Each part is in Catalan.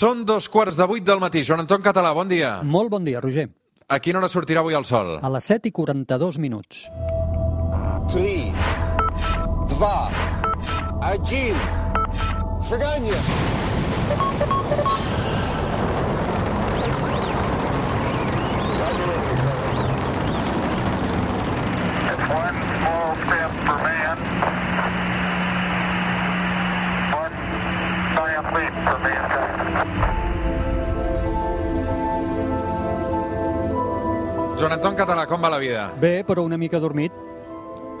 Són dos quarts de vuit del matí. Joan Anton Català, bon dia. Molt bon dia, Roger. A quina hora sortirà avui el sol? A les 7 i 42 minuts. 3, 2, 1, seganya! One small step for man. Joan Anton Català, com va la vida? Bé, però una mica dormit.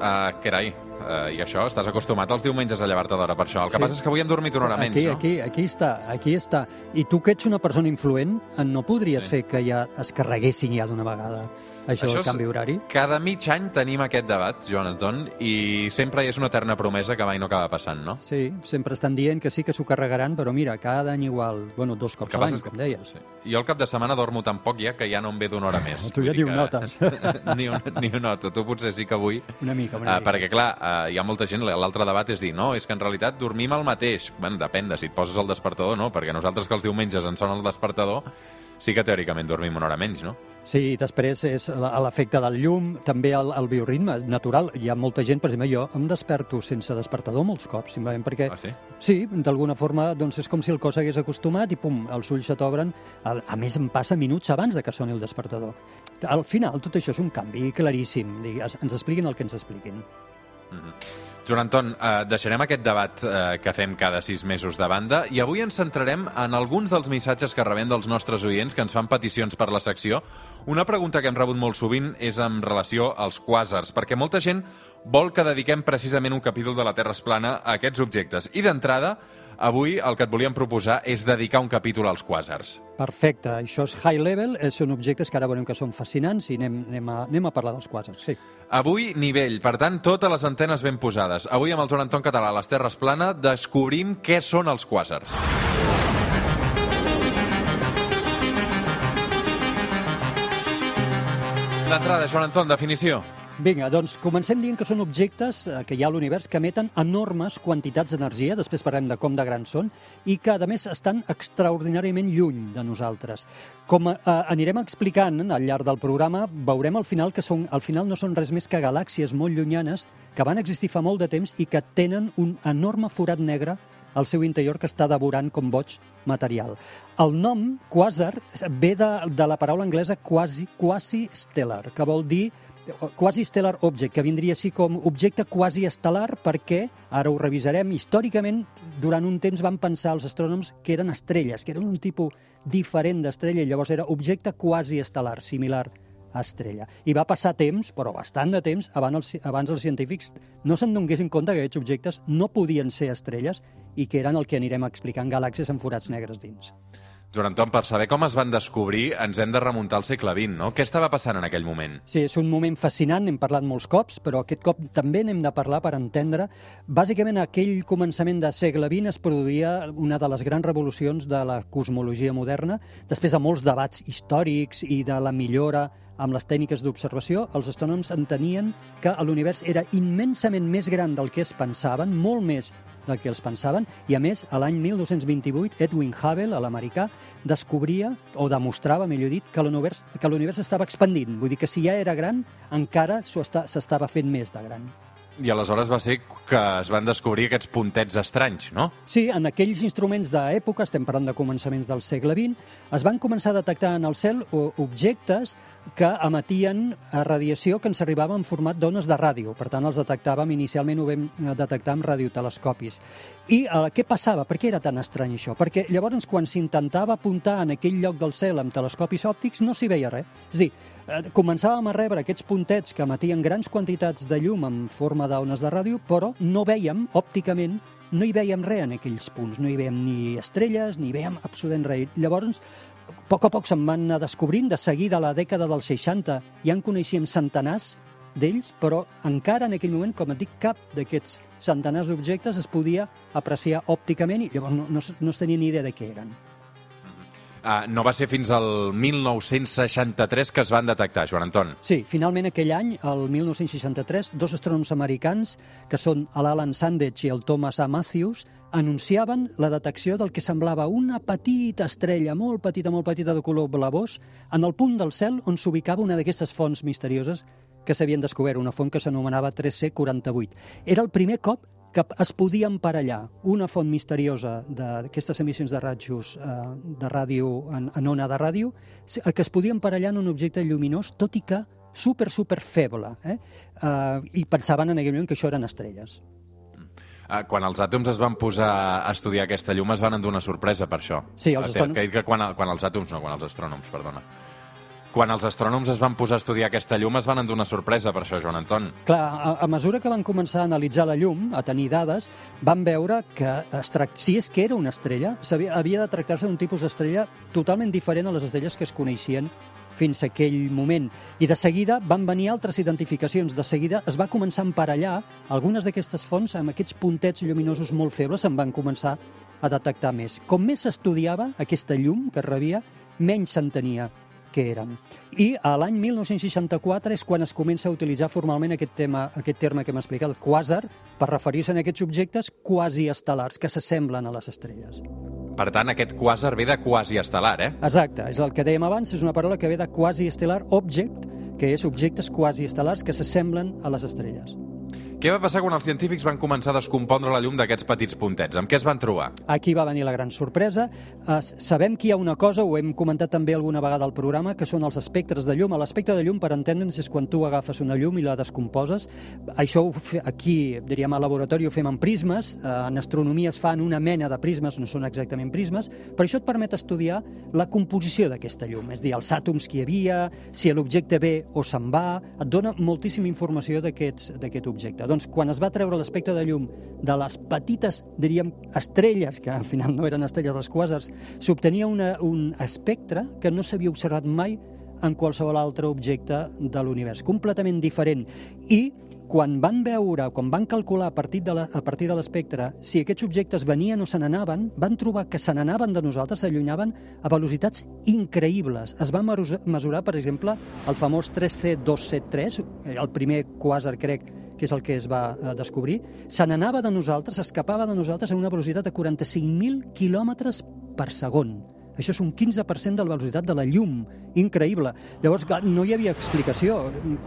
Uh, carai, uh, i això, estàs acostumat els diumenges a llevar-te d'hora per això. El que Sí. passa és que avui hem dormit una hora menys, aquí, no? aquí, aquí està, aquí està. I tu que ets una persona influent, no podries Sí. fer que ja es carreguessin ja d'una vegada això, Això del canvi horari? Cada mig any tenim aquest debat, Joan Anton, i sempre és una eterna promesa que mai no acaba passant, no? Sí, sempre estan dient que sí que s'ho carregaran, però mira, cada any igual, bueno, dos El cops a l'any, que- com deies. Sí. Jo al cap de setmana dormo tan poc ja que ja no em ve d'una hora més. Tu ja ni ho que- notes. ni, ho, ni ho noto. Tu potser sí que avui... Una mica, una Uh, mica. perquè, clar, uh, hi ha molta gent, l'altre debat és dir, no, és que en realitat dormim el mateix. Bueno, depèn de si et poses el despertador o no, perquè nosaltres que els diumenges ens sona el despertador, sí que teòricament dormim una hora menys, no? Sí, després és l'efecte del llum, també el, el bioritme natural. Hi ha molta gent, per exemple, jo em desperto sense despertador molts cops, simplement perquè Ah, sí? Sí, d'alguna forma doncs és com si el cos hagués acostumat i pum, els ulls se t'obren. A, més, em passa minuts abans de que soni el despertador. Al final, tot això és un canvi claríssim. Ens expliquin el que ens expliquin. Mhm. Joan Anton, eh, deixarem aquest debat eh, que fem cada sis mesos de banda i avui ens centrarem en alguns dels missatges que rebem dels nostres oients que ens fan peticions per la secció. Una pregunta que hem rebut molt sovint és en relació als quàsars, perquè molta gent vol que dediquem precisament un capítol de la Terra es plana a aquests objectes. I d'entrada, avui el que et volíem proposar és dedicar un capítol als quàsars. Perfecte, això és high level, eh, són objectes que ara veurem que són fascinants i anem, anem, a, anem a parlar dels quàsars, sí. Avui, nivell, per tant, totes les antenes ben posades. Avui, amb el Joan Anton Català a les Terres Plana, descobrim què són els quàsars. D'entrada, Joan Anton, definició. Vinga, doncs comencem dient que són objectes eh, que hi ha a l'univers que emeten enormes quantitats d'energia, després parlem de com de grans són, i que, a més, estan extraordinàriament lluny de nosaltres. Com eh, anirem explicant al llarg del programa, veurem al final que són, al final no són res més que galàxies molt llunyanes que van existir fa molt de temps i que tenen un enorme forat negre al seu interior que està devorant com boig material. El nom quasar ve de, de la paraula anglesa quasi, quasi stellar, que vol dir quasi stellar object, que vindria així com objecte quasi estel·lar perquè, ara ho revisarem, històricament durant un temps van pensar els astrònoms que eren estrelles, que eren un tipus diferent d'estrella, i llavors era objecte quasi estel·lar, similar a estrella. I va passar temps, però bastant de temps, abans els, abans els científics no se'n donguessin compte que aquests objectes no podien ser estrelles i que eren el que anirem explicant galàxies amb forats negres dins. Joan Anton, per saber com es van descobrir, ens hem de remuntar al segle XX, no? Què estava passant en aquell moment? Sí, és un moment fascinant, n'hem parlat molts cops, però aquest cop també n'hem de parlar per entendre. Bàsicament, aquell començament de segle XX es produïa una de les grans revolucions de la cosmologia moderna. Després de molts debats històrics i de la millora amb les tècniques d'observació, els astrònoms entenien que l'univers era immensament més gran del que es pensaven, molt més del que els pensaven, i a més, a l'any 1228, Edwin Hubble, l'americà, descobria, o demostrava, millor dit, que l'univers estava expandint. Vull dir que si ja era gran, encara s'estava fent més de gran. I aleshores va ser que es van descobrir aquests puntets estranys, no? Sí, en aquells instruments d'època, estem parlant de començaments del segle XX, es van començar a detectar en el cel objectes que emetien eh, radiació que ens arribava en format d'ones de ràdio. Per tant, els detectàvem, inicialment ho vam eh, detectar amb radiotelescopis. I eh, què passava? Per què era tan estrany això? Perquè llavors, quan s'intentava apuntar en aquell lloc del cel amb telescopis òptics, no s'hi veia res. És dir, començàvem a rebre aquests puntets que emetien grans quantitats de llum en forma d'ones de ràdio, però no veiem òpticament no hi veiem res en aquells punts, no hi veiem ni estrelles, ni veiem absolutament res. Llavors, a poc a poc se'n van anar descobrint, de seguida a la dècada dels 60 ja en coneixíem centenars d'ells, però encara en aquell moment, com et dic, cap d'aquests centenars d'objectes es podia apreciar òpticament i llavors no, no, no es tenia ni idea de què eren. Uh, no va ser fins al 1963 que es van detectar, Joan Anton. Sí, finalment aquell any, el 1963, dos astrònoms americans, que són l'Alan Sandage i el Thomas A. Matthews, anunciaven la detecció del que semblava una petita estrella, molt petita, molt petita, de color blavós, en el punt del cel on s'ubicava una d'aquestes fonts misterioses que s'havien descobert, una font que s'anomenava 3C48. Era el primer cop que es podia emparellar una font misteriosa d'aquestes emissions de ratjos eh, de ràdio, en, en ona de ràdio, que es podia emparellar en un objecte lluminós, tot i que super, super feble. Eh? Uh, I pensaven en aquell moment que això eren estrelles. Uh, quan els àtoms es van posar a estudiar aquesta llum es van endur una sorpresa per això. Sí, els astrònoms... Que, que quan, quan els àtoms, no, quan els astrònoms, perdona. Quan els astrònoms es van posar a estudiar aquesta llum es van endur una sorpresa per això, Joan Anton. Clar, a, a mesura que van començar a analitzar la llum, a tenir dades, van veure que es tract... si és que era una estrella, havia, havia de tractar-se d'un tipus d'estrella totalment diferent a les estrelles que es coneixien fins a aquell moment. I de seguida van venir altres identificacions. De seguida es va començar a emparellar algunes d'aquestes fonts amb aquests puntets lluminosos molt febles, se'n van començar a detectar més. Com més s'estudiava aquesta llum que rebia, menys s'entenia que eren. I a l'any 1964 és quan es comença a utilitzar formalment aquest, tema, aquest terme que hem explicat, el quàsar, per referir-se a aquests objectes quasi estel·lars, que s'assemblen a les estrelles. Per tant, aquest quàsar ve de quasi estel·lar, eh? Exacte, és el que dèiem abans, és una paraula que ve de quasi estel·lar object, que és objectes quasi estel·lars que s'assemblen a les estrelles. Què va passar quan els científics van començar a descompondre la llum d'aquests petits puntets? Amb què es van trobar? Aquí va venir la gran sorpresa. Uh, sabem que hi ha una cosa, ho hem comentat també alguna vegada al programa, que són els espectres de llum. L'espectre de llum, per entendre'ns, és quan tu agafes una llum i la descomposes. Això aquí, diríem, al laboratori ho fem en prismes. Uh, en astronomia es fan una mena de prismes, no són exactament prismes, però això et permet estudiar la composició d'aquesta llum, és dir, els àtoms que hi havia, si l'objecte ve o se'n va, et dona moltíssima informació d'aquest objecte. Doncs quan es va treure l'espectre de llum de les petites, diríem, estrelles, que al final no eren estrelles dels quàsars, s'obtenia un espectre que no s'havia observat mai en qualsevol altre objecte de l'univers, completament diferent. I quan van veure, quan van calcular a partir de la, a partir de l'espectre si aquests objectes venien o se n'anaven, van trobar que se n'anaven de nosaltres, s'allunyaven a velocitats increïbles. Es va mesurar, per exemple, el famós 3C273, el primer quàsar, crec, que és el que es va eh, descobrir, se n'anava de nosaltres, s'escapava de nosaltres a una velocitat de 45.000 quilòmetres per segon. Això és un 15% de la velocitat de la llum. Increïble. Llavors, no hi havia explicació.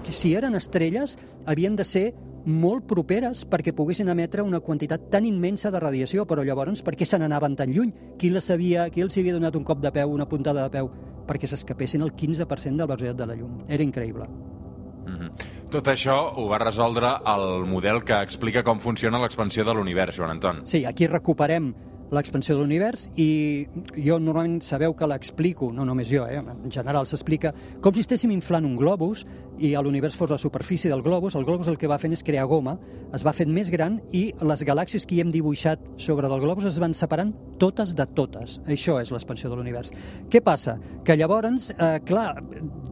Si eren estrelles, havien de ser molt properes perquè poguessin emetre una quantitat tan immensa de radiació, però llavors per què se n'anaven tan lluny? Qui, les havia, qui els havia donat un cop de peu, una puntada de peu, perquè s'escapessin el 15% de la velocitat de la llum? Era increïble. Mm -hmm. Tot això ho va resoldre el model que explica com funciona l'expansió de l'univers, Joan Anton. Sí, aquí recuperem l'expansió de l'univers i jo normalment sabeu que l'explico, no només jo, eh? en general s'explica com si estéssim inflant un globus i l'univers fos la superfície del globus, el globus el que va fent és crear goma, es va fent més gran i les galàxies que hi hem dibuixat sobre del globus es van separant totes de totes. Això és l'expansió de l'univers. Què passa? Que llavors, eh, clar,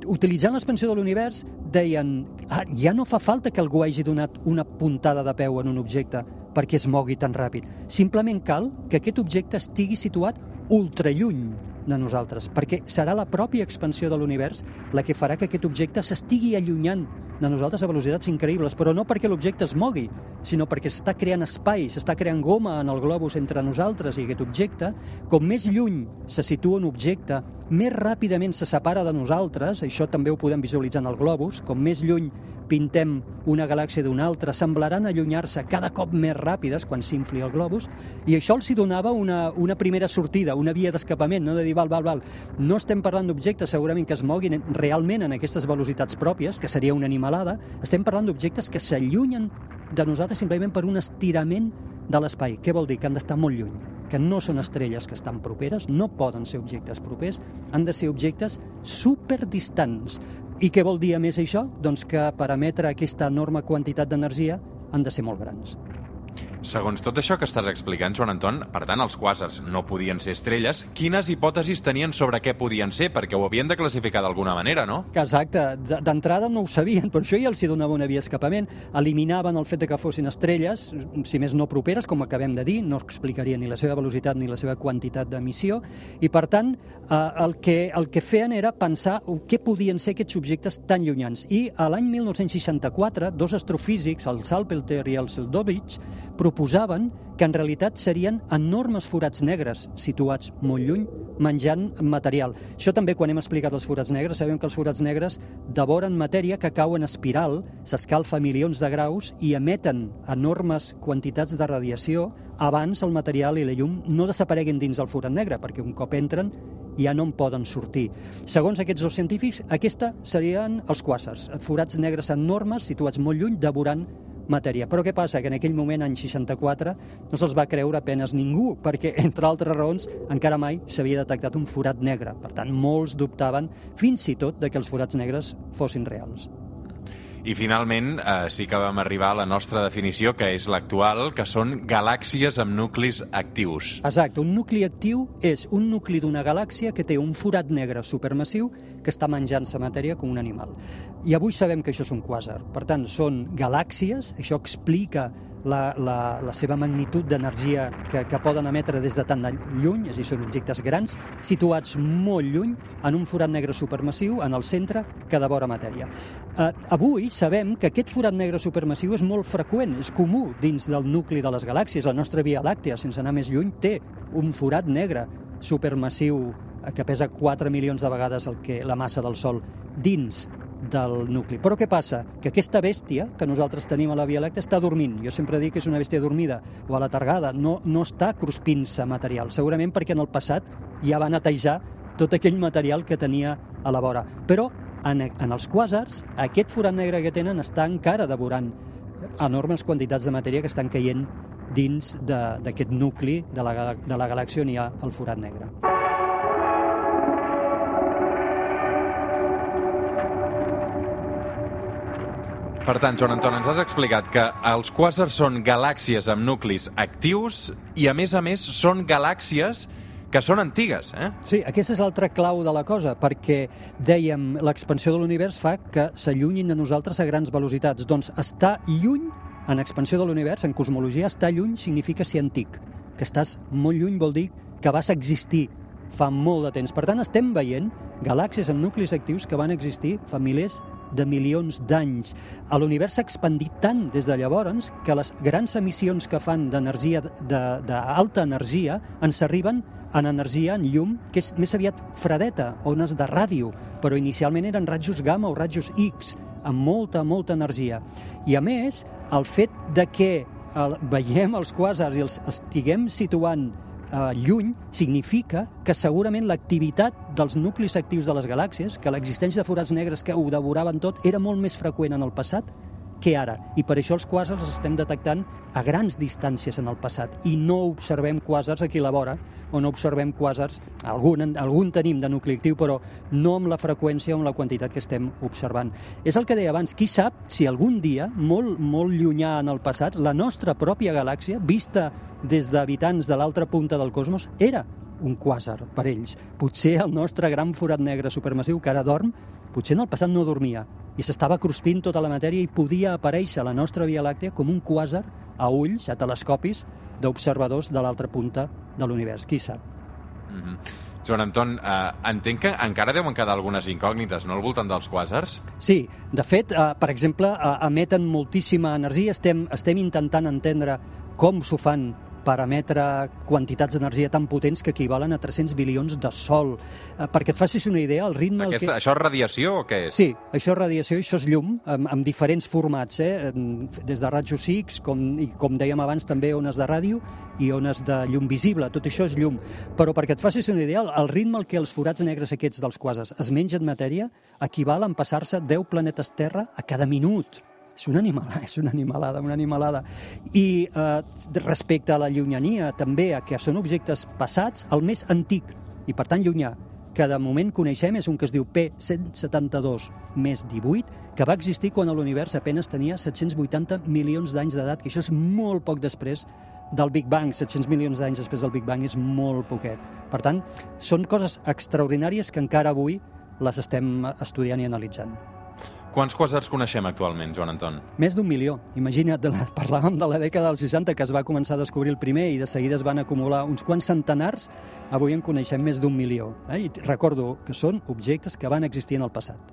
utilitzant l'expansió de l'univers, deien, ah, ja no fa falta que algú hagi donat una puntada de peu en un objecte perquè es mogui tan ràpid. Simplement cal que aquest objecte estigui situat ultralluny de nosaltres, perquè serà la pròpia expansió de l'univers la que farà que aquest objecte s'estigui allunyant de nosaltres a velocitats increïbles, però no perquè l'objecte es mogui, sinó perquè s'està creant espai, s'està creant goma en el globus entre nosaltres i aquest objecte. Com més lluny se situa un objecte, més ràpidament se separa de nosaltres, això també ho podem visualitzar en el globus, com més lluny pintem una galàxia d'una altra, semblaran allunyar-se cada cop més ràpides quan s'infli el globus, i això els hi donava una, una primera sortida, una via d'escapament, no de dir, val, val, val, no estem parlant d'objectes segurament que es moguin realment en aquestes velocitats pròpies, que seria una animalada, estem parlant d'objectes que s'allunyen de nosaltres simplement per un estirament de l'espai. Què vol dir? Que han d'estar molt lluny, que no són estrelles que estan properes, no poden ser objectes propers, han de ser objectes superdistants. I què vol dir a més això? Doncs que per emetre aquesta enorme quantitat d'energia han de ser molt grans. Segons tot això que estàs explicant, Joan Anton, per tant, els quàsars no podien ser estrelles. Quines hipòtesis tenien sobre què podien ser? Perquè ho havien de classificar d'alguna manera, no? Exacte, d'entrada no ho sabien, per això ja els donava una via escapament. Eliminaven el fet de que fossin estrelles, si més no properes, com acabem de dir, no explicaria ni la seva velocitat ni la seva quantitat d'emissió, i per tant eh, el, que, el que feien era pensar què podien ser aquests objectes tan llunyans. I a l'any 1964, dos astrofísics, el Salpeter i el Seldovich, proposaven que en realitat serien enormes forats negres situats molt lluny menjant material. Això també quan hem explicat els forats negres, sabem que els forats negres devoren matèria que cau en espiral, s'escalfa milions de graus i emeten enormes quantitats de radiació abans el material i la llum no desapareguin dins del forat negre, perquè un cop entren ja no en poden sortir. Segons aquests dos científics, aquesta serien els quàsars, forats negres enormes situats molt lluny, devorant matèria. Però què passa? Que en aquell moment, any 64, no se'ls va creure apenes ningú, perquè, entre altres raons, encara mai s'havia detectat un forat negre. Per tant, molts dubtaven, fins i tot, de que els forats negres fossin reals. I finalment eh, sí que vam arribar a la nostra definició, que és l'actual, que són galàxies amb nuclis actius. Exacte, un nucli actiu és un nucli d'una galàxia que té un forat negre supermassiu que està menjant-se matèria com un animal. I avui sabem que això és un quàsar. Per tant, són galàxies, això explica la, la, la seva magnitud d'energia que, que poden emetre des de tan lluny, és a dir, són objectes grans, situats molt lluny, en un forat negre supermassiu, en el centre, que devora matèria. Eh, avui sabem que aquest forat negre supermassiu és molt freqüent, és comú dins del nucli de les galàxies. La nostra Via Làctea, sense anar més lluny, té un forat negre supermassiu eh, que pesa 4 milions de vegades el que la massa del Sol dins del nucli. Però què passa? Que aquesta bèstia que nosaltres tenim a la Via Làctea està dormint. Jo sempre dic que és una bèstia dormida o a la targada. No, no està cruspint-se material. Segurament perquè en el passat ja va netejar tot aquell material que tenia a la vora. Però en, en els quàsars, aquest forat negre que tenen està encara devorant enormes quantitats de matèria que estan caient dins d'aquest nucli de la, de la galàxia on hi ha el forat negre. Per tant, Joan Anton, ens has explicat que els quàsars són galàxies amb nuclis actius i, a més a més, són galàxies que són antigues, eh? Sí, aquesta és l'altra clau de la cosa, perquè dèiem l'expansió de l'univers fa que s'allunyin de nosaltres a grans velocitats. Doncs estar lluny en expansió de l'univers, en cosmologia, estar lluny significa ser antic. Que estàs molt lluny vol dir que vas existir fa molt de temps. Per tant, estem veient galàxies amb nuclis actius que van existir fa milers de milions d'anys. L'univers s'ha expandit tant des de llavors que les grans emissions que fan d'energia de- d'alta energia ens arriben en energia, en llum, que és més aviat fredeta, ones de ràdio, però inicialment eren rajos gamma o rajos X, amb molta, molta energia. I a més, el fet de que el, veiem els quàsars i els estiguem situant eh, lluny significa que segurament l'activitat dels nuclis actius de les galàxies, que l'existència de forats negres que ho devoraven tot, era molt més freqüent en el passat que ara. I per això els quàsars els estem detectant a grans distàncies en el passat i no observem quàsars aquí a la vora o no observem quàsars, algun, algun tenim de nucli actiu, però no amb la freqüència o amb la quantitat que estem observant. És el que deia abans, qui sap si algun dia, molt, molt llunyà en el passat, la nostra pròpia galàxia, vista des d'habitants de l'altra punta del cosmos, era un quàsar per ells. Potser el nostre gran forat negre supermassiu que ara dorm, potser en el passat no dormia i s'estava cruspint tota la matèria i podia aparèixer a la nostra Via Làctea com un quàsar a ulls, a telescopis d'observadors de l'altra punta de l'univers. Qui sap? Mm -hmm. Joan Anton, eh, entenc que encara deuen quedar algunes incògnites, no?, al voltant dels quàsars? Sí, de fet, eh, per exemple, eh, emeten moltíssima energia. Estem, estem intentant entendre com s'ho fan per emetre quantitats d'energia tan potents que equivalen a 300 bilions de sol. Eh, perquè et facis una idea, el ritme... al Aquesta, Això és radiació o què és? Sí, això és radiació, això és llum, amb, amb diferents formats, eh? des de rajos X, com, i com dèiem abans, també ones de ràdio i ones de llum visible, tot això és llum. Però perquè et facis una idea, el, el ritme al que els forats negres aquests dels quasars es mengen matèria equival a empassar-se 10 planetes Terra a cada minut. És una animalada, és una animalada, una animalada. I eh, respecte a la llunyania, també, a que són objectes passats, el més antic, i per tant llunyà, que de moment coneixem és un que es diu P172 més 18, que va existir quan l'univers apenas tenia 780 milions d'anys d'edat, que això és molt poc després del Big Bang, 700 milions d'anys després del Big Bang és molt poquet. Per tant, són coses extraordinàries que encara avui les estem estudiant i analitzant. Quants quasars coneixem actualment, Joan Anton? Més d'un milió. Imagina't, la, parlàvem de la dècada dels 60, que es va començar a descobrir el primer i de seguida es van acumular uns quants centenars, avui en coneixem més d'un milió. Eh? I recordo que són objectes que van existir en el passat.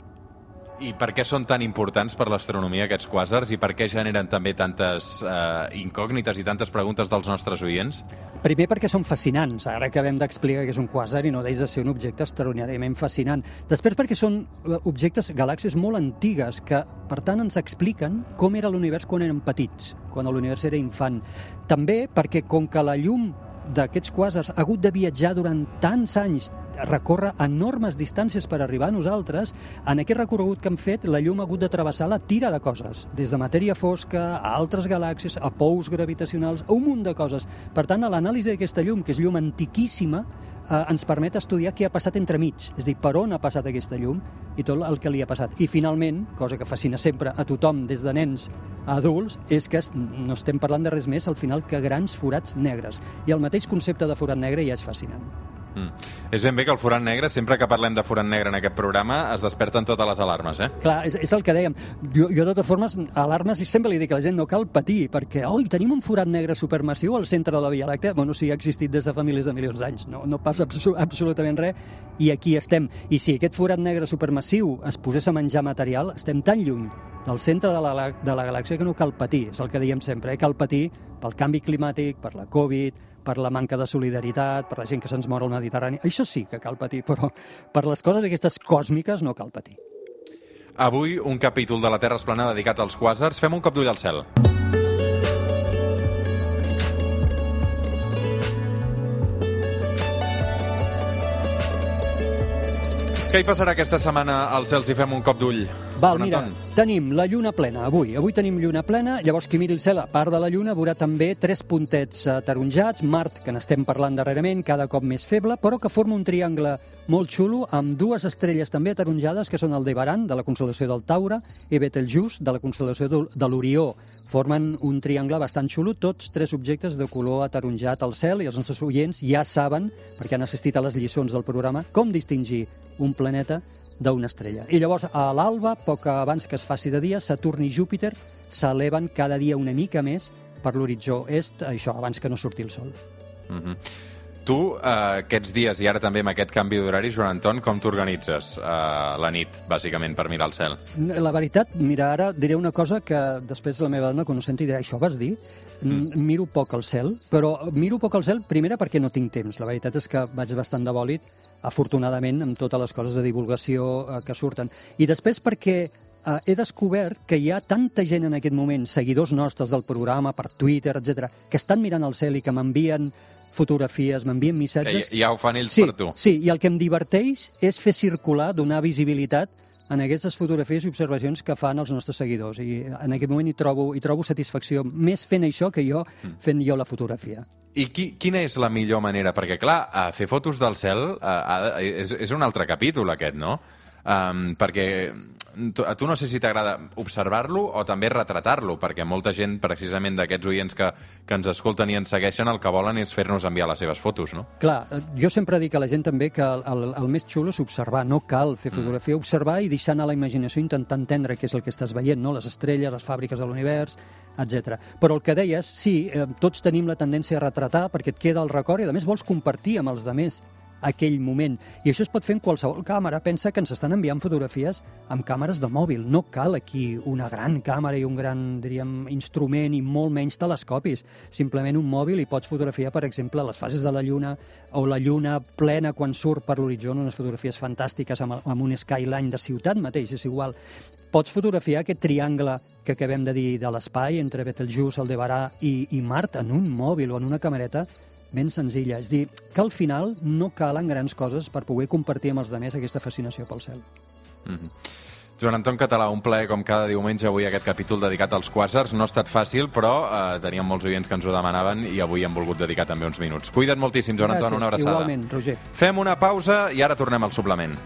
I per què són tan importants per l'astronomia aquests quàsars i per què generen també tantes eh, incògnites i tantes preguntes dels nostres oients? Primer perquè són fascinants. Ara acabem d'explicar que és un quàsar i no deix de ser un objecte extraordinàriament fascinant. Després perquè són eh, objectes, galàxies molt antigues, que per tant ens expliquen com era l'univers quan eren petits, quan l'univers era infant. També perquè com que la llum d'aquests quàsars ha hagut de viatjar durant tants anys, recórrer enormes distàncies per arribar a nosaltres, en aquest recorregut que han fet, la llum ha hagut de travessar la tira de coses, des de matèria fosca a altres galàxies, a pous gravitacionals, a un munt de coses. Per tant, a l'anàlisi d'aquesta llum, que és llum antiquíssima, eh, ens permet estudiar què ha passat entremig, és a dir, per on ha passat aquesta llum i tot el que li ha passat. I finalment, cosa que fascina sempre a tothom, des de nens a adults, és que no estem parlant de res més al final que grans forats negres. I el mateix concepte de forat negre ja és fascinant. Mm. És ben bé que el forat negre, sempre que parlem de forat negre en aquest programa, es desperten totes les alarmes, eh? Clar, és, és el que dèiem. Jo, jo, de totes formes, alarmes, i sempre li dic a la gent, no cal patir, perquè, oi, tenim un forat negre supermassiu al centre de la Via Làctea. Bueno, sí, ha existit des de fa milers de milions d'anys. No, no passa abso absolutament res, i aquí estem. I si aquest forat negre supermassiu es posés a menjar material, estem tan lluny del centre de la, de la galàxia que no cal patir, és el que diem sempre, eh? cal patir pel canvi climàtic, per la Covid, per la manca de solidaritat, per la gent que se'ns mor al Mediterrani. Això sí que cal patir, però per les coses aquestes còsmiques no cal patir. Avui, un capítol de la Terra es plana dedicat als quàsars. Fem un cop d'ull al cel. Què hi passarà aquesta setmana al cel si fem un cop d'ull? Val, Joan mira, Anton? tenim la lluna plena avui. Avui tenim lluna plena, llavors qui miri el cel, a part de la lluna, veurà també tres puntets eh, taronjats, Mart, que n'estem parlant darrerament, cada cop més feble, però que forma un triangle molt xulo, amb dues estrelles també ataronjades, que són el Debaran, de la constel·lació del Taure, i Betelgeuse, de la constel·lació de l'Orió. Formen un triangle bastant xulo, tots tres objectes de color ataronjat al cel, i els nostres oients ja saben, perquè han assistit a les lliçons del programa, com distingir un planeta d'una estrella. I llavors, a l'alba, poc abans que es faci de dia, Saturn i Júpiter s'eleven cada dia una mica més per l'horitzó est, això, abans que no surti el sol. Mhm. Tu, eh, aquests dies i ara també amb aquest canvi d'horari, Joan Anton, com t'organitzes eh, la nit, bàsicament, per mirar el cel? La veritat, mira, ara diré una cosa que després la meva dona, quan ho senti, dirà, això vas dir? Mm. Miro poc al cel, però miro poc al cel, primera perquè no tinc temps. La veritat és que vaig bastant de bòlit, afortunadament, amb totes les coses de divulgació eh, que surten. I després perquè eh, he descobert que hi ha tanta gent en aquest moment, seguidors nostres del programa, per Twitter, etc, que estan mirant al cel i que m'envien fotografies, m'envien Que missatges... ja, ja ho fan ells sí, per tu. Sí, i el que em diverteix és fer circular, donar visibilitat en aquestes fotografies i observacions que fan els nostres seguidors. I en aquest moment hi trobo, hi trobo satisfacció més fent això que jo fent jo la fotografia. I qui, quina és la millor manera? Perquè, clar, eh, fer fotos del cel eh, és, és un altre capítol, aquest, no? Um, perquè a tu no sé si t'agrada observar-lo o també retratar-lo, perquè molta gent, precisament d'aquests oients que, que ens escolten i ens segueixen, el que volen és fer-nos enviar les seves fotos, no? Clar, eh, jo sempre dic a la gent també que el, el, el més xulo és observar, no cal fer fotografia, observar i deixar anar la imaginació, intentar entendre què és el que estàs veient, no? les estrelles, les fàbriques de l'univers, etc. Però el que deies, sí, eh, tots tenim la tendència a retratar perquè et queda el record i a més vols compartir amb els demés aquell moment. I això es pot fer en qualsevol càmera. Pensa que ens estan enviant fotografies amb càmeres de mòbil. No cal aquí una gran càmera i un gran, diríem, instrument i molt menys telescopis. Simplement un mòbil i pots fotografiar, per exemple, les fases de la Lluna o la Lluna plena quan surt per l'horitzó, unes fotografies fantàstiques amb, amb un skyline de ciutat mateix, és igual. Pots fotografiar aquest triangle que acabem de dir de l'espai entre Betelgeuse, Aldebarà i, i Mart en un mòbil o en una camereta ben senzilla. És dir, que al final no calen grans coses per poder compartir amb els demés aquesta fascinació pel cel. Mm -hmm. Joan Anton Català, un plaer com cada diumenge avui aquest capítol dedicat als quàsars. No ha estat fàcil, però eh, teníem molts oients que ens ho demanaven i avui hem volgut dedicar també uns minuts. Cuida't moltíssim, Joan Anton, una abraçada. Igualment, Roger. Fem una pausa i ara tornem al suplement.